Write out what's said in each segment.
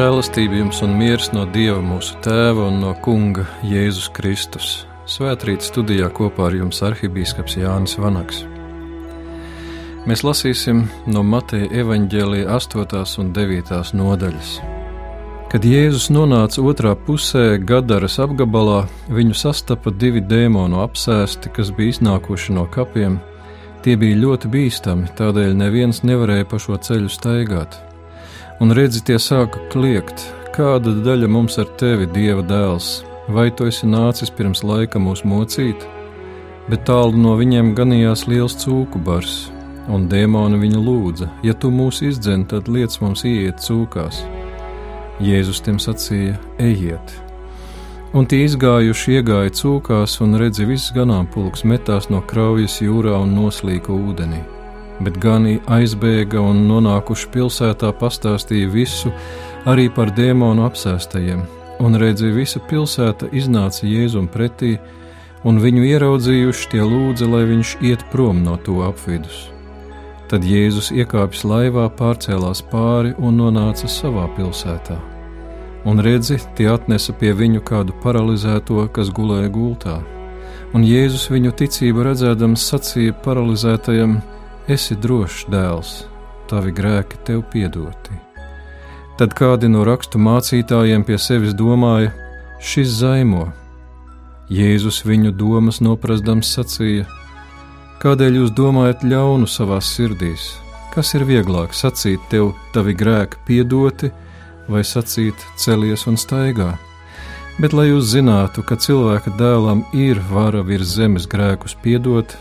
Žēlastība jums un miers no Dieva mūsu Tēva un no Kunga Jēzus Kristus. Svētrīt studijā kopā ar jums arhibīskaps Jānis Vanaks. Mēs lasīsim no Mateja evaņģēlīja 8. un 9. nodaļas. Kad Jēzus nonāca otrā pusē, Gadaras apgabalā, viņu sastapa divi dēmonu apsēsti, kas bija iznākuši no kapiem. Tie bija ļoti bīstami, tādēļ neviens nevarēja pa šo ceļu staigāt un redzi, tie sāka kliegt: Kāda daļa mums ar tevi, Dieva dēls, vai tu esi nācis pirms laika mūs mocīt? Bet tālu no viņiem ganījās liels cūku bars, un dēmoni viņu lūdza: Ja tu mūs izdzen, tad liec mums ieiet cūkās. Jēzus tiem sacīja: Ejiet! Un tie izgājuši, iegāja cūkās, un redzi, viss ganāmpulks metās no kraujas jūrā un noslīka ūdenī bet gani aizbēga un nonākuši pilsētā pastāstīja visu arī par dēmonu apsēstajiem, un redzēja, visa pilsēta iznāca Jēzum pretī, un viņu ieraudzījuši tie lūdza, lai viņš iet prom no to apvidus. Tad Jēzus iekāpis laivā, pārcēlās pāri un nonāca savā pilsētā. Un redzi, tie atnesa pie viņu kādu paralizēto, kas gulēja gultā. Un Jēzus viņu ticību redzēdams sacīja paralizētajam: Esi drošs, dēls, tavi grēki tev piedoti. Tad kādi no rakstu mācītājiem pie sevis domāja: Šis zaimo. Jēzus viņu domas noprastams sacīja: Kādēļ jūs domājat ļaunu savā sirdīs? Kas ir vieglāk sacīt tev, tavi grēki piedoti, vai sacīt celies un staigā? Bet, lai jūs zinātu, ka cilvēka dēlam ir vara virs zemes grēkus piedot,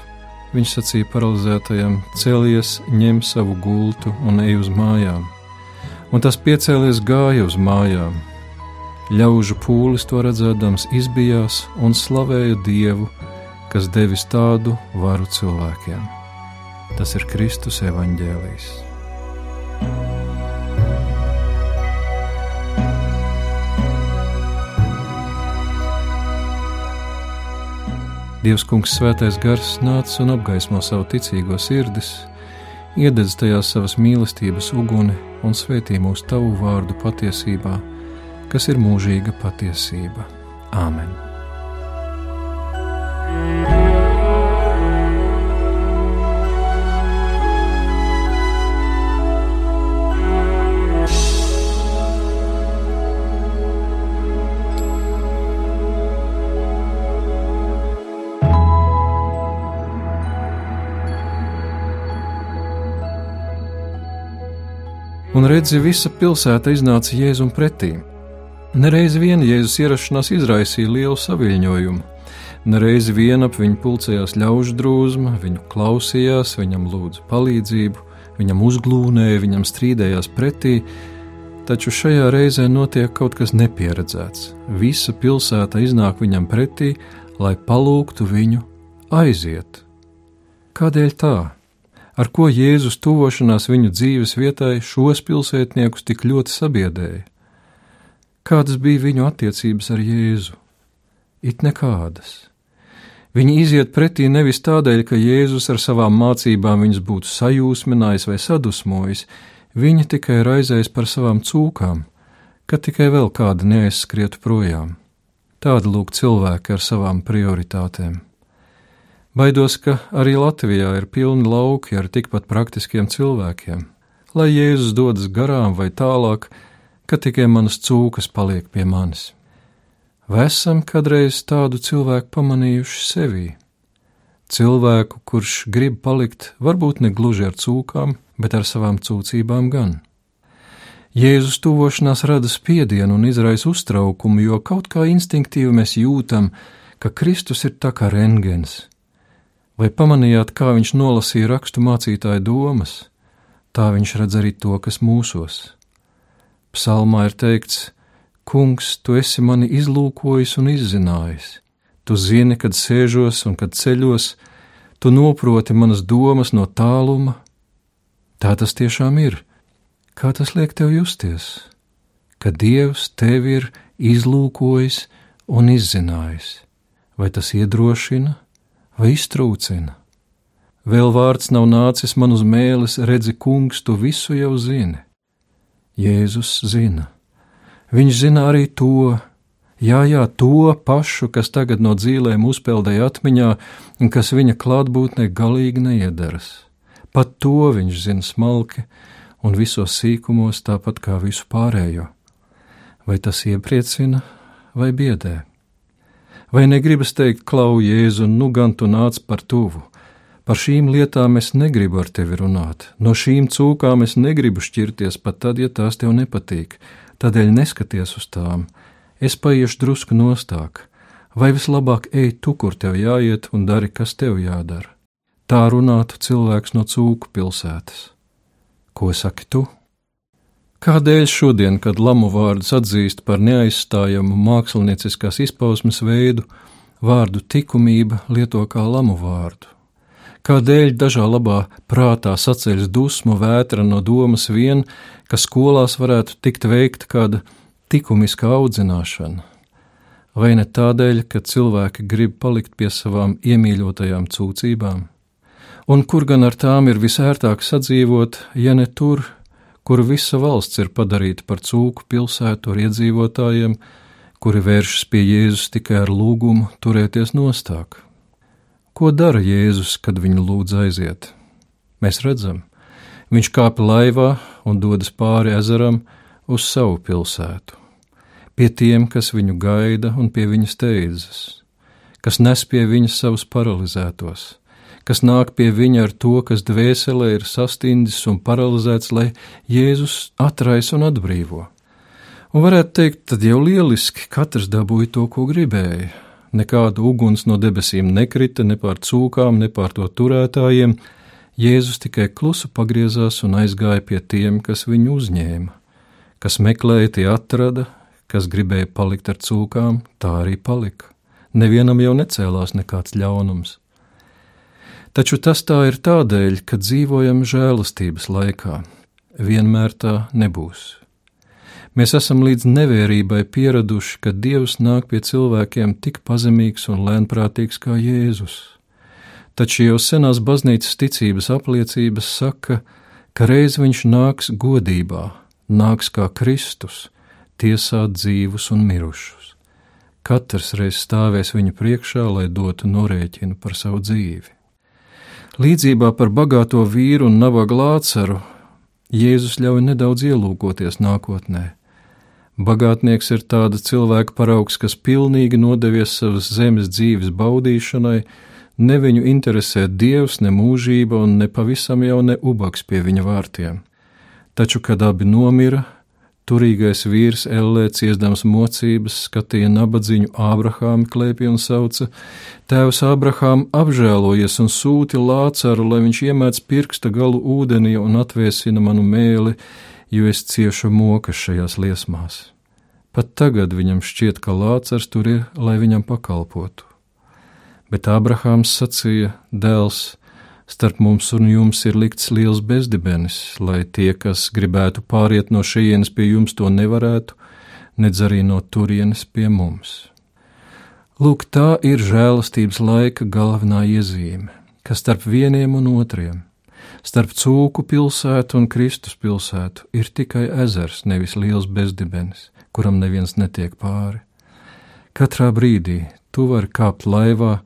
Viņš sacīja paralizētajam: Celies, ņem savu gultu un ej uz mājām. Un tas piecēlies gāja uz mājām. Ļaužu pūlis to redzēdams, izbijās un slavēja Dievu, kas devis tādu varu cilvēkiem. Tas ir Kristus evaņģēlijs. Dievs, Kungs, Svētais Gars nāca un apgaismo savu ticīgo sirdis, iededz tajās savas mīlestības uguni un svētī mūsu tavu vārdu patiesībā, kas ir mūžīga patiesība. Āmen! Redzi, visa pilsēta iznāca Jēzum pretī. Nereiz vien Jēzus ierašanās izraisīja lielu saviņojumu. Nereiz vien ap viņu pulcējās ļaužu drūzma, viņu klausījās, viņam lūdza palīdzību, viņam uzglūnēja, viņam strīdējās pretī, taču šajā reizē notiek kaut kas nepieredzēts. Visa pilsēta iznāk viņam pretī, lai palūgtu viņu aiziet. Kādēļ tā? Ar ko Jēzus tuvošanās viņu dzīves vietai šos pilsētniekus tik ļoti sabiedēja. Kādas bija viņu attiecības ar Jēzu? It nekādas. Viņi iziet pretī nevis tādēļ, ka Jēzus ar savām mācībām viņus būtu sajūsminājis vai sadusmojis, viņi tikai raizējas par savām cūkām, ka tikai vēl kāda neaizskrietu projām. Tāda lūk cilvēki ar savām prioritātēm. Baidos, ka arī Latvijā ir pilni lauki ar tikpat praktiskiem cilvēkiem. Lai Jēzus dodas garām vai tālāk, ka tikai manas cūkas paliek pie manis. Vai esam kādreiz tādu cilvēku pamanījuši sevī? Cilvēku, kurš grib palikt varbūt ne gluži ar cūkām, bet ar savām cūcībām gan. Jēzus tuvošanās rada spiedienu un izraisa uztraukumu, jo kaut kā instinktīvi mēs jūtam, ka Kristus ir tā kā rengens Vai pamanījāt, kā viņš nolasīja rakstu mācītāju domas? Tā viņš redz arī to, kas mūsos. Psalmā ir teikts: Kungs, tu esi mani izlūkojis un izzinājis. Tu zini, kad sēžos un kad ceļos, tu noproti manas domas no tāluma. Tā tas tiešām ir. Kā tas liek tev justies? Ka Dievs tevi ir izlūkojis un izzinājis, vai tas iedrošina? Vai iztrūcina. Vēl vārds nav nācis man uz mēles, redzi, kungs, tu visu jau zini. Jēzus zina, Viņš zina arī to, jā, jā, to pašu, kas tagad no dzīvēm uzpeldēja atmiņā un kas viņa klātbūtnē galīgi neiedaras. Pat to viņš zina smalki un visos sīkumos, tāpat kā visu pārējo. Vai tas iepriecina vai biedē? Vai negribas teikt, klau, Jēzu, nu gan tu nāc par tuvu? Par šīm lietām es negribu ar tevi runāt, no šīm cūkām es negribu šķirties pat tad, ja tās tev nepatīk, tādēļ neskaties uz tām. Es paiešu drusku nostāk, vai vislabāk ej tu, kur tev jāiet, un dari, kas tev jādara. Tā runātu cilvēks no cūku pilsētas. Ko saki tu? Kādēļ šodien, kad lamu vārdus atzīst par neaizstājamu mākslinieckās izpausmes veidu, vārdu likumība lieto kā lamu vārdu? Kādēļ dažā labā prātā saceļas dusmu vētra no domas vien, ka skolās varētu tikt veikta kāda likumiska audzināšana? Vai ne tādēļ, ka cilvēki grib palikt pie savām iemīļotajām cūcībām? Un kur gan ar tām ir visērtāk sadzīvot, ja ne tur, kuru visa valsts ir padarīta par cūku pilsētu ar iedzīvotājiem, kuri vēršas pie Jēzus tikai ar lūgumu turēties nostāk. Ko dara Jēzus, kad viņu lūdz aiziet? Mēs redzam, viņš kāpa laivā un dodas pāri ezeram uz savu pilsētu, pie tiem, kas viņu gaida un pie viņa steidzas, kas nes pie viņa savus paralizētos, kas nāk pie viņa ar to, kas dvēselē ir sastindis un paralizēts, lai Jēzus atrais un atbrīvo. Un varētu teikt, tad jau lieliski katrs dabūja to, ko gribēja. Nekāda uguns no debesīm nekrita ne pār cūkām, ne pār to turētājiem. Jēzus tikai klusu pagriezās un aizgāja pie tiem, kas viņu uzņēma. Kas meklēja, tie atrada, kas gribēja palikt ar cūkām, tā arī palika. Nevienam jau necēlās nekāds ļaunums. Taču tas tā ir tādēļ, ka dzīvojam žēlastības laikā. Vienmēr tā nebūs. Mēs esam līdz nevērībai pieraduši, ka Dievs nāk pie cilvēkiem tik pazemīgs un lēnprātīgs kā Jēzus. Taču jau senās baznīcas ticības apliecības saka, ka reiz viņš nāks godībā, nāks kā Kristus, tiesāt dzīvus un mirušus. Katrs reiz stāvēs viņa priekšā, lai dotu norēķinu par savu dzīvi. Līdzībā par bagāto vīru un nabaga lācaru Jēzus ļauj nedaudz ielūkoties nākotnē. Bagātnieks ir tāda cilvēka paraugs, kas pilnīgi nodevies savas zemes dzīves baudīšanai, ne viņu interesē dievs, ne mūžība un ne pavisam jau ne ubaks pie viņa vārtiem. Taču, kad abi nomira, Turīgais vīrs Ellē ciesdams mocības skatīja nabadzīņu Ābrahāmu klēpī un sauca: Tēvs Ābrahām apžēlojies un sūti lācaru, lai viņš iemēdz pirksta galu ūdenī un atvēsina manu mēli, jo es ciešu mokas šajās liesmās. Pat tagad viņam šķiet, ka lācars tur ir, lai viņam pakalpotu. Bet Ābrahāms sacīja: Dēls, Starp mums un jums ir likts liels bezdibenis, lai tie, kas gribētu pāriet no šejienes pie jums, to nevarētu, nedz arī no turienes pie mums. Lūk, tā ir žēlastības laika galvenā iezīme, ka starp vieniem un otriem, starp cūku pilsētu un Kristus pilsētu, ir tikai ezers, nevis liels bezdibenis, kuram neviens netiek pāri. Katrā brīdī tu vari kāpt laivā,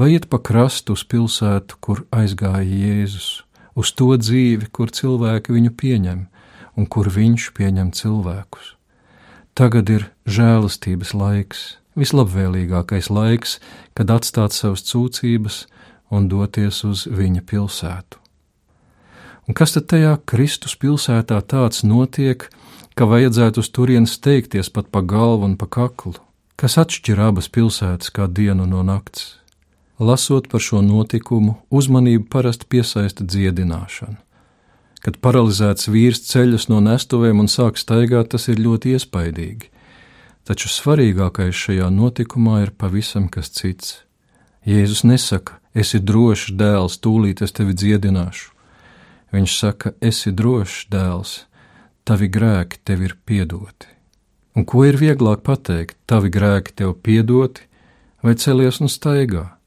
vai iet pa krastu uz pilsētu, kur aizgāja Jēzus, uz to dzīvi, kur cilvēki viņu pieņem un kur viņš pieņem cilvēkus. Tagad ir žēlastības laiks, vislabvēlīgākais laiks, kad atstāt savas cūcības un doties uz viņa pilsētu. Un kas tad tajā Kristus pilsētā tāds notiek, ka vajadzētu uz turieni steigties pat pa galvu un pa kaklu? Kas atšķir abas pilsētas kā dienu no nakts? Lasot par šo notikumu, uzmanību parasti piesaista dziedināšana. Kad paralizēts vīrs ceļas no nestuvēm un sāk staigāt, tas ir ļoti iespaidīgi. Taču svarīgākais šajā notikumā ir pavisam kas cits. Jēzus nesaka, esi drošs dēls, tūlīt es tevi dziedināšu. Viņš saka, esi drošs dēls, tavi grēki tev ir piedoti. Un ko ir vieglāk pateikt, tavi grēki tev piedoti, vai celies un staigā?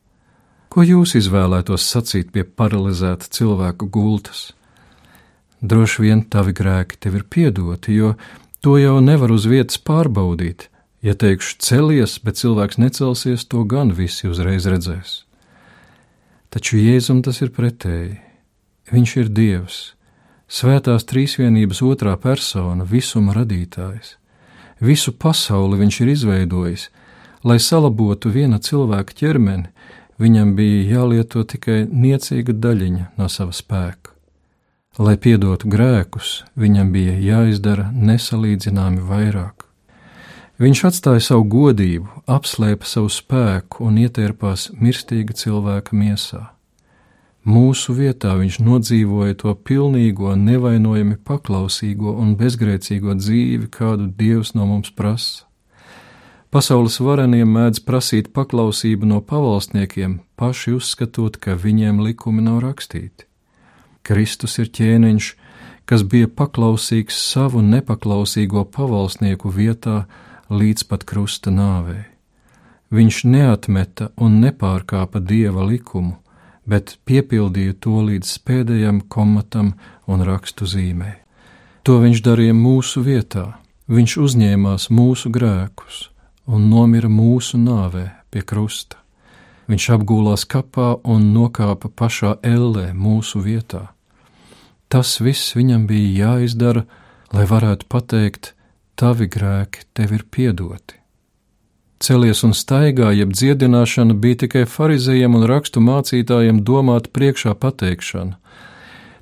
Ko jūs izvēlētos sacīt pie paralizēta cilvēka gultas? Droši vien tavi grēki tev ir piedoti, jo To jau nevar uz vietas pārbaudīt. Ja teikšu celies, bet cilvēks necelsies, to gan visi uzreiz redzēs. Taču Jēzum tas ir pretēji. Viņš ir Dievs, svētās trīsvienības otrā persona, visuma radītājs. Visu pasauli viņš ir izveidojis, lai salabotu viena cilvēka ķermeni, viņam bija jālieto tikai niecīga daļiņa no sava spēka. Lai piedotu grēkus, viņam bija jāizdara nesalīdzināmi vairāk. Viņš atstāja savu godību, apslēpa savu spēku un ietērpās mirstīga cilvēka miesā. Mūsu vietā viņš nodzīvoja to pilnīgo, nevainojami paklausīgo un bezgrēcīgo dzīvi, kādu Dievs no mums prasa. Pasaules vareniem mēdz prasīt paklausību no pavalsniekiem, paši uzskatot, ka viņiem likumi nav rakstīti. Kristus ir ķēniņš, kas bija paklausīgs savu nepaklausīgo pavalsnieku vietā līdz pat krusta nāvei. Viņš neatmeta un nepārkāpa dieva likumu, bet piepildīja to līdz pēdējam komatam un rakstu zīmē. To viņš darīja mūsu vietā, viņš uzņēmās mūsu grēkus un nomira mūsu nāvē pie krusta. Viņš apgūlās kapā un nokāpa pašā ellē mūsu vietā. Tas viss viņam bija jāizdara, lai varētu pateikt, tavi grēki tev ir piedoti. Celies un staigā, jeb dziedināšana bija tikai farizējiem un rakstu mācītājiem domāta priekšā pateikšana.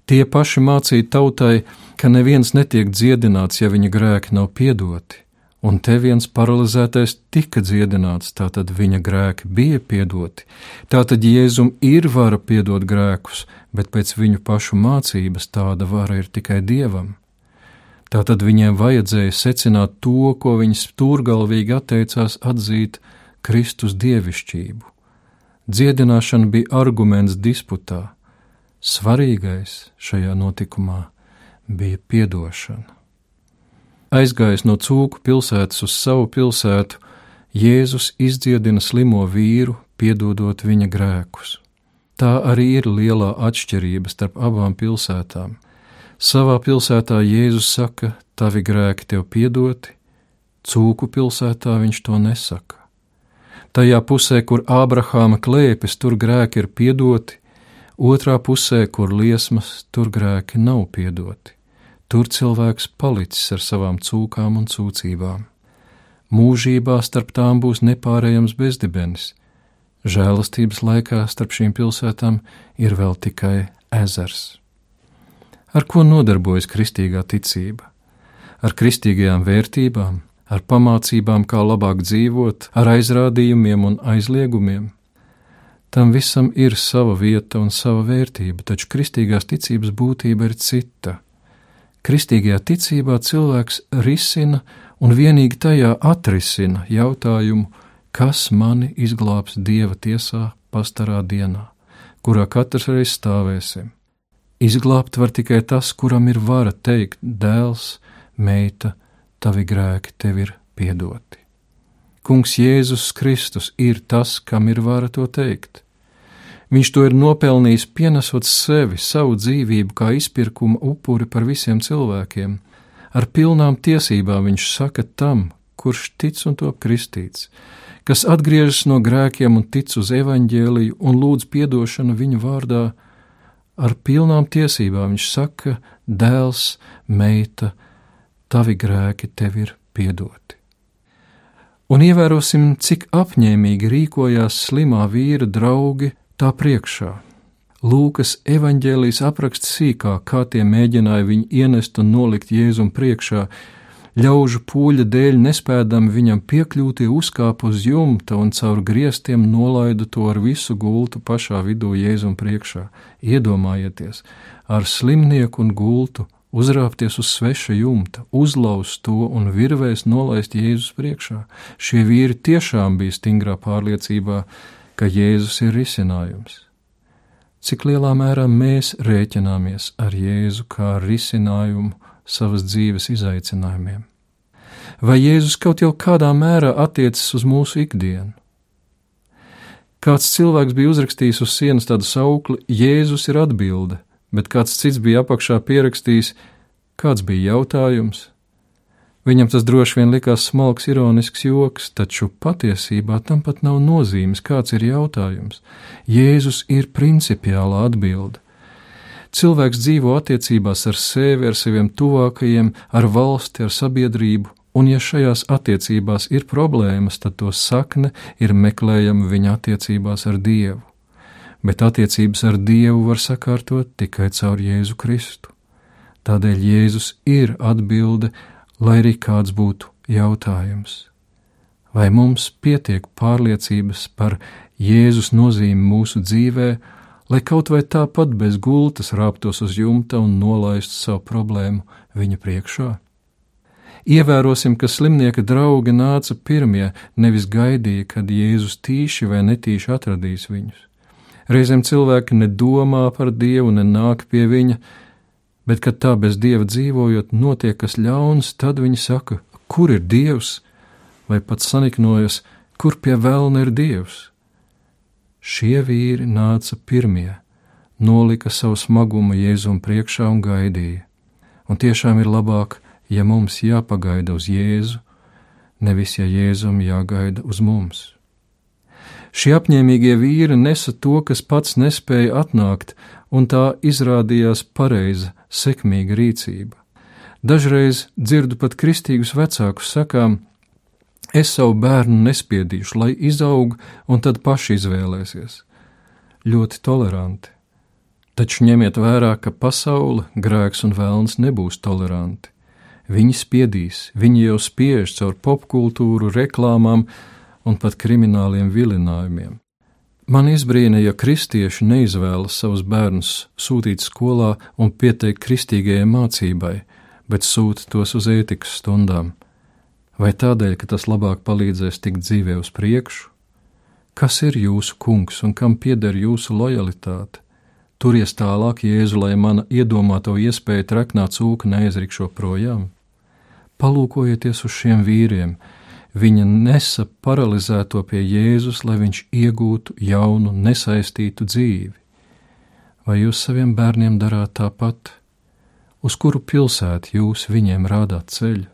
Tie paši mācīja tautai, ka neviens netiek dziedināts, ja viņa grēki nav piedoti, un te viens paralizētais tika dziedināts, tātad viņa grēki bija piedoti. Tātad Jēzum ir vara piedot grēkus, bet pēc viņu pašu mācības tāda vara ir tikai Dievam. Tātad viņiem vajadzēja secināt to, ko viņi stūrgalvīgi atteicās atzīt Kristus dievišķību. Dziedināšana bija arguments disputā. Svarīgais šajā notikumā bija piedošana. Aizgājis no cūku pilsētas uz savu pilsētu, Jēzus izdziedina slimo vīru, piedodot viņa grēkus. Tā arī ir lielā atšķirība starp abām pilsētām. Savā pilsētā Jēzus saka, tavi grēki tev piedoti, cūku pilsētā viņš to nesaka. Tajā pusē, kur Ābrahāma klēpes, tur grēki ir piedoti, otrā pusē, kur liesmas, tur grēki nav piedoti. Tur cilvēks palicis ar savām cūkām un cūcībām. Mūžībā starp tām būs nepārējams bezdibenis. Žēlastības laikā starp šīm pilsētām ir vēl tikai ezers. Ar ko nodarbojas kristīgā ticība? Ar kristīgajām vērtībām, ar pamācībām, kā labāk dzīvot, ar aizrādījumiem un aizliegumiem. Tam visam ir sava vieta un sava vērtība, taču kristīgās ticības būtība ir cita Kristīgajā ticībā cilvēks risina un vienīgi tajā atrisina jautājumu, kas mani izglābs Dieva tiesā pastarā dienā, kurā katrs reiz stāvēsim. Izglābt var tikai tas, kuram ir vara teikt, dēls, meita, tavi grēki tev ir piedoti. Kungs Jēzus Kristus ir tas, kam ir vara to teikt. Viņš to ir nopelnījis, pienesot sevi, savu dzīvību, kā izpirkuma upuri par visiem cilvēkiem. Ar pilnām tiesībām viņš saka tam, kurš tic un top kristīts, kas atgriežas no grēkiem un tic uz evaņģēliju un lūdz piedošanu viņa vārdā. Ar pilnām tiesībām viņš saka, dēls, meita, tavi grēki tev ir piedoti. Un ievērosim, cik apņēmīgi rīkojās slimā vīra draugi tā priekšā. Lūkas evanģēlijas apraksta sīkāk, kā tie mēģināja viņu ienest un nolikt Jēzum priekšā, ļaužu pūļa dēļ nespēdami viņam piekļūt, uzkāpa uz jumta un caur griestiem nolaida to ar visu gultu pašā vidū Jēzum priekšā. Iedomājieties, ar slimnieku un gultu uzrāpties uz sveša jumta, uzlauzt to un virvēs nolaist Jēzus priekšā. Šie vīri tiešām bija stingrā pārliecībā, ka Jēzus ir risinājums. Cik lielā mērā mēs rēķināmies ar Jēzu kā risinājumu savas dzīves izaicinājumiem? Vai Jēzus kaut jau kādā mērā attiecas uz mūsu ikdienu? Kāds cilvēks bija uzrakstījis uz sienas tādu saukli: Jēzus ir atbilde, bet kāds cits bija apakšā pierakstījis, kāds bija jautājums. Viņam tas droši vien likās smalks, ironisks joks, taču patiesībā tam pat nav nozīmes, kāds ir jautājums. Jēzus ir principiāla atbilde. Cilvēks dzīvo attiecībās ar sevi, ar saviem tuvākajiem, ar valsti, ar sabiedrību, un ja šajās attiecībās ir problēmas, tad to sakne ir meklējama viņa attiecībās ar Dievu. Bet attiecības ar Dievu var sakārtot tikai caur Jēzu Kristu. Tādēļ Jēzus ir atbilde lai arī kāds būtu jautājums. Vai mums pietiek pārliecības par Jēzus nozīmi mūsu dzīvē, lai kaut vai tāpat bez gultas rāptos uz jumta un nolaistu savu problēmu viņa priekšā? Ievērosim, ka slimnieka draugi nāca pirmie, nevis gaidīja, kad Jēzus tīši vai netīši atradīs viņus. Reizēm cilvēki nedomā par Dievu, nenāk pie viņa, bet kad tā bez dieva dzīvojot, notiek kas ļauns, tad viņi saka, kur ir dievs, vai pat saniknojas, kur pie vēlna ir dievs. Šie vīri nāca pirmie, nolika savu smagumu Jēzum priekšā un gaidīja. Un tiešām ir labāk, ja mums jāpagaida uz Jēzu, nevis ja Jēzum jāgaida uz mums. Šie apņēmīgie vīri nesa to, kas pats nespēja atnākt, un tā izrādījās pareiza, sekmīga rīcība. Dažreiz dzirdu pat kristīgus vecākus sakām: Es savu bērnu nespiedīšu, lai izaug un tad paši izvēlēsies. Ļoti toleranti. Taču ņemiet vērā, ka pasaule, grēks un vēlns nebūs toleranti. Viņi spiedīs, viņi jau spiež caur popkultūru, reklāmām un pat krimināliem vilinājumiem. Man izbrīna, ja kristieši neizvēlas savus bērnus sūtīt skolā un pieteikt kristīgajai mācībai, bet sūta tos uz ētikas stundām. Vai tādēļ, ka tas labāk palīdzēs tikt dzīvē uz priekšu? Kas ir jūsu kungs un kam pieder jūsu lojalitāte? Turies tālāk, Jēzu, lai mana iedomāto iespēju treknāt cūku neaizrikšo projām. Palūkojieties uz šiem vīriem, viņa nesa paralizēto pie Jēzus, lai viņš iegūtu jaunu, nesaistītu dzīvi. Vai jūs saviem bērniem darāt tāpat? Uz kuru pilsētu jūs viņiem rādāt ceļu?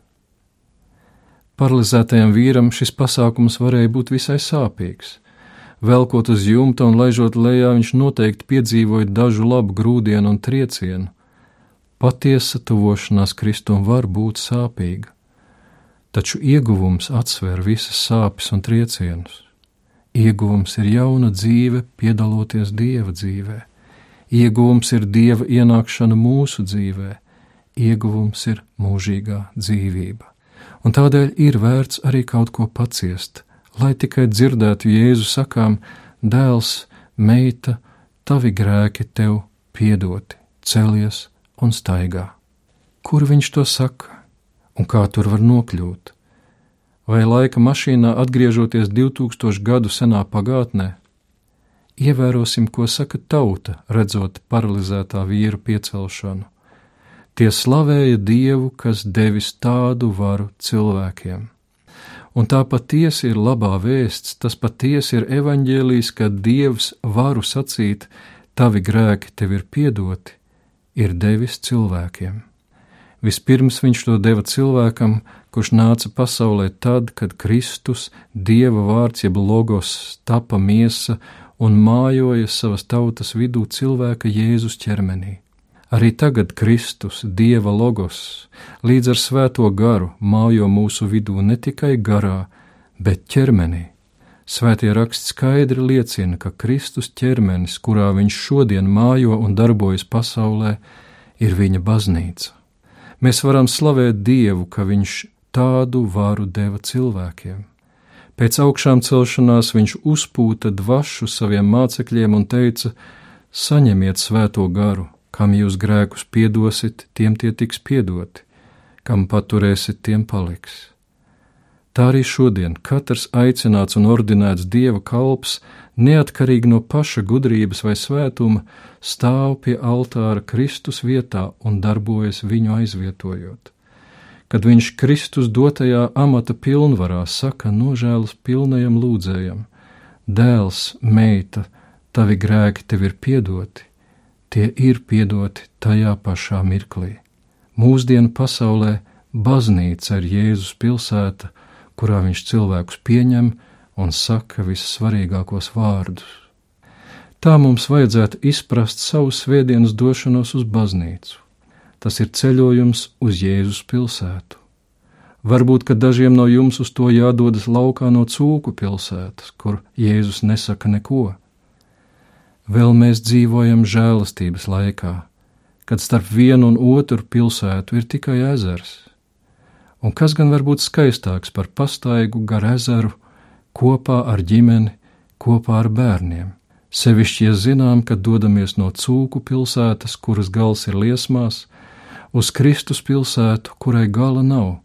Paralizētajam vīram šis pasākums varēja būt visai sāpīgs. Velkot uz jumta un laižot lejā, viņš noteikti piedzīvoja dažu labu grūdienu un triecienu. Patiesa tuvošanās Kristum var būt sāpīga taču ieguvums atsver visas sāpes un triecienus. Ieguvums ir jauna dzīve, piedaloties dieva dzīvē. Ieguvums ir dieva ienākšana mūsu dzīvē. Ieguvums ir mūžīgā dzīvība. Un tādēļ ir vērts arī kaut ko paciest, lai tikai dzirdētu Jēzu sakām: Dēls, meita, tavi grēki tev piedoti, celies un staigā. Kur viņš to saka? Un kā tur var nokļūt? Vai laika mašīnā atgriežoties 2000 gadu senā pagātnē? Ievērosim, ko saka tauta, redzot paralizētā vīra piecelšanu. Tie slavēja Dievu, kas devis tādu varu cilvēkiem. Un tā patiesi ir labā vēsts, tas patiesi ir evaņģēlijs, ka Dievs varu sacīt, tavi grēki tev ir piedoti, ir devis cilvēkiem. Vispirms viņš to deva cilvēkam, kurš nāca pasaulē tad, kad Kristus, Dieva vārds, jeb logos, tapa miesa un mājoja savas tautas vidū cilvēka Jēzus ķermenī. Arī tagad Kristus, Dieva logos, līdz ar svēto garu mājo mūsu vidū ne tikai garā, bet ķermenī. Svētie raksts skaidri liecina, ka Kristus ķermenis, kurā viņš šodien mājo un darbojas pasaulē, ir viņa baznīca mēs varam slavēt Dievu, ka Viņš tādu varu deva cilvēkiem. Pēc augšām celšanās viņš uzpūta dvašu saviem mācekļiem un teica: Saņemiet svēto garu, kam jūs grēkus piedosit, tiem tie tiks piedoti, kam paturēsit, tiem paliks. Tā arī šodien katrs aicināts un ordinēts dieva kalps, neatkarīgi no paša gudrības vai svētuma, stāv pie altāra Kristus vietā un darbojas viņu aizvietojot. Kad viņš Kristus dotajā amata pilnvarā saka nožēlas pilnajam lūdzējam: Dēls, meita, tavi grēki tev ir piedoti, tie ir piedoti tajā pašā mirklī. Mūsdienu pasaulē baznīca ir Jēzus pilsēta, kurā viņš cilvēkus pieņem un saka vissvarīgākos vārdus. Tā mums vajadzētu izprast savu svētdienas došanos uz baznīcu. Tas ir ceļojums uz Jēzus pilsētu. Varbūt, ka dažiem no jums uz to jādodas laukā no cūku pilsētas, kur Jēzus nesaka neko. Vēl mēs dzīvojam žēlastības laikā, kad starp vienu un otru pilsētu ir tikai ezers. Un kas gan var būt skaistāks par pastaigu gar ezeru, kopā ar ģimeni, kopā ar bērniem? Sevišķi, ja zinām, ka dodamies no cūku pilsētas, kuras gals ir liesmās, uz Kristus pilsētu, kurai gala nav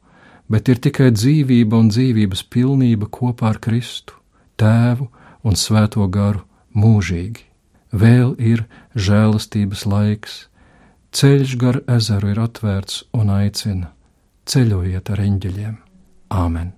bet ir tikai dzīvība un dzīvības pilnība kopā ar Kristu, Tēvu un Svēto garu mūžīgi. Vēl ir žēlastības laiks, ceļš gar ezeru ir atvērts un aicina: ceļojiet ar eņģeļiem! Āmen!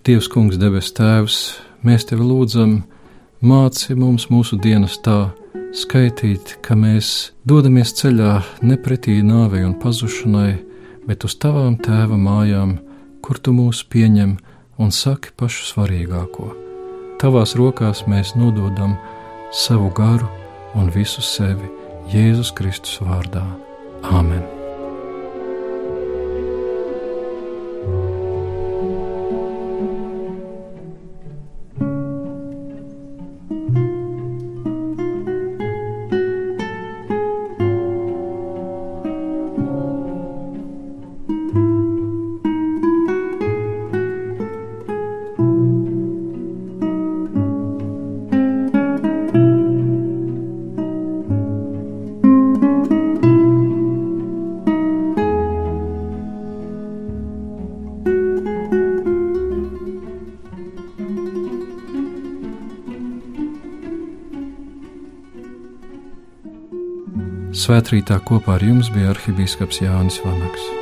Dievs, Kungs, debes Tēvs, mēs Tevi lūdzam, māci mums mūsu dienas tā skaitīt, ka mēs dodamies ceļā ne pretī nāvei un pazušanai, bet uz Tavām Tēva mājām, kur Tu mūs pieņem un saki pašu svarīgāko. Tavās rokās mēs nododam savu garu un visu sevi Jēzus Kristus vārdā. Āmen! Svētrītā kopā ar jums bija arhibīskaps Jānis Vanaks.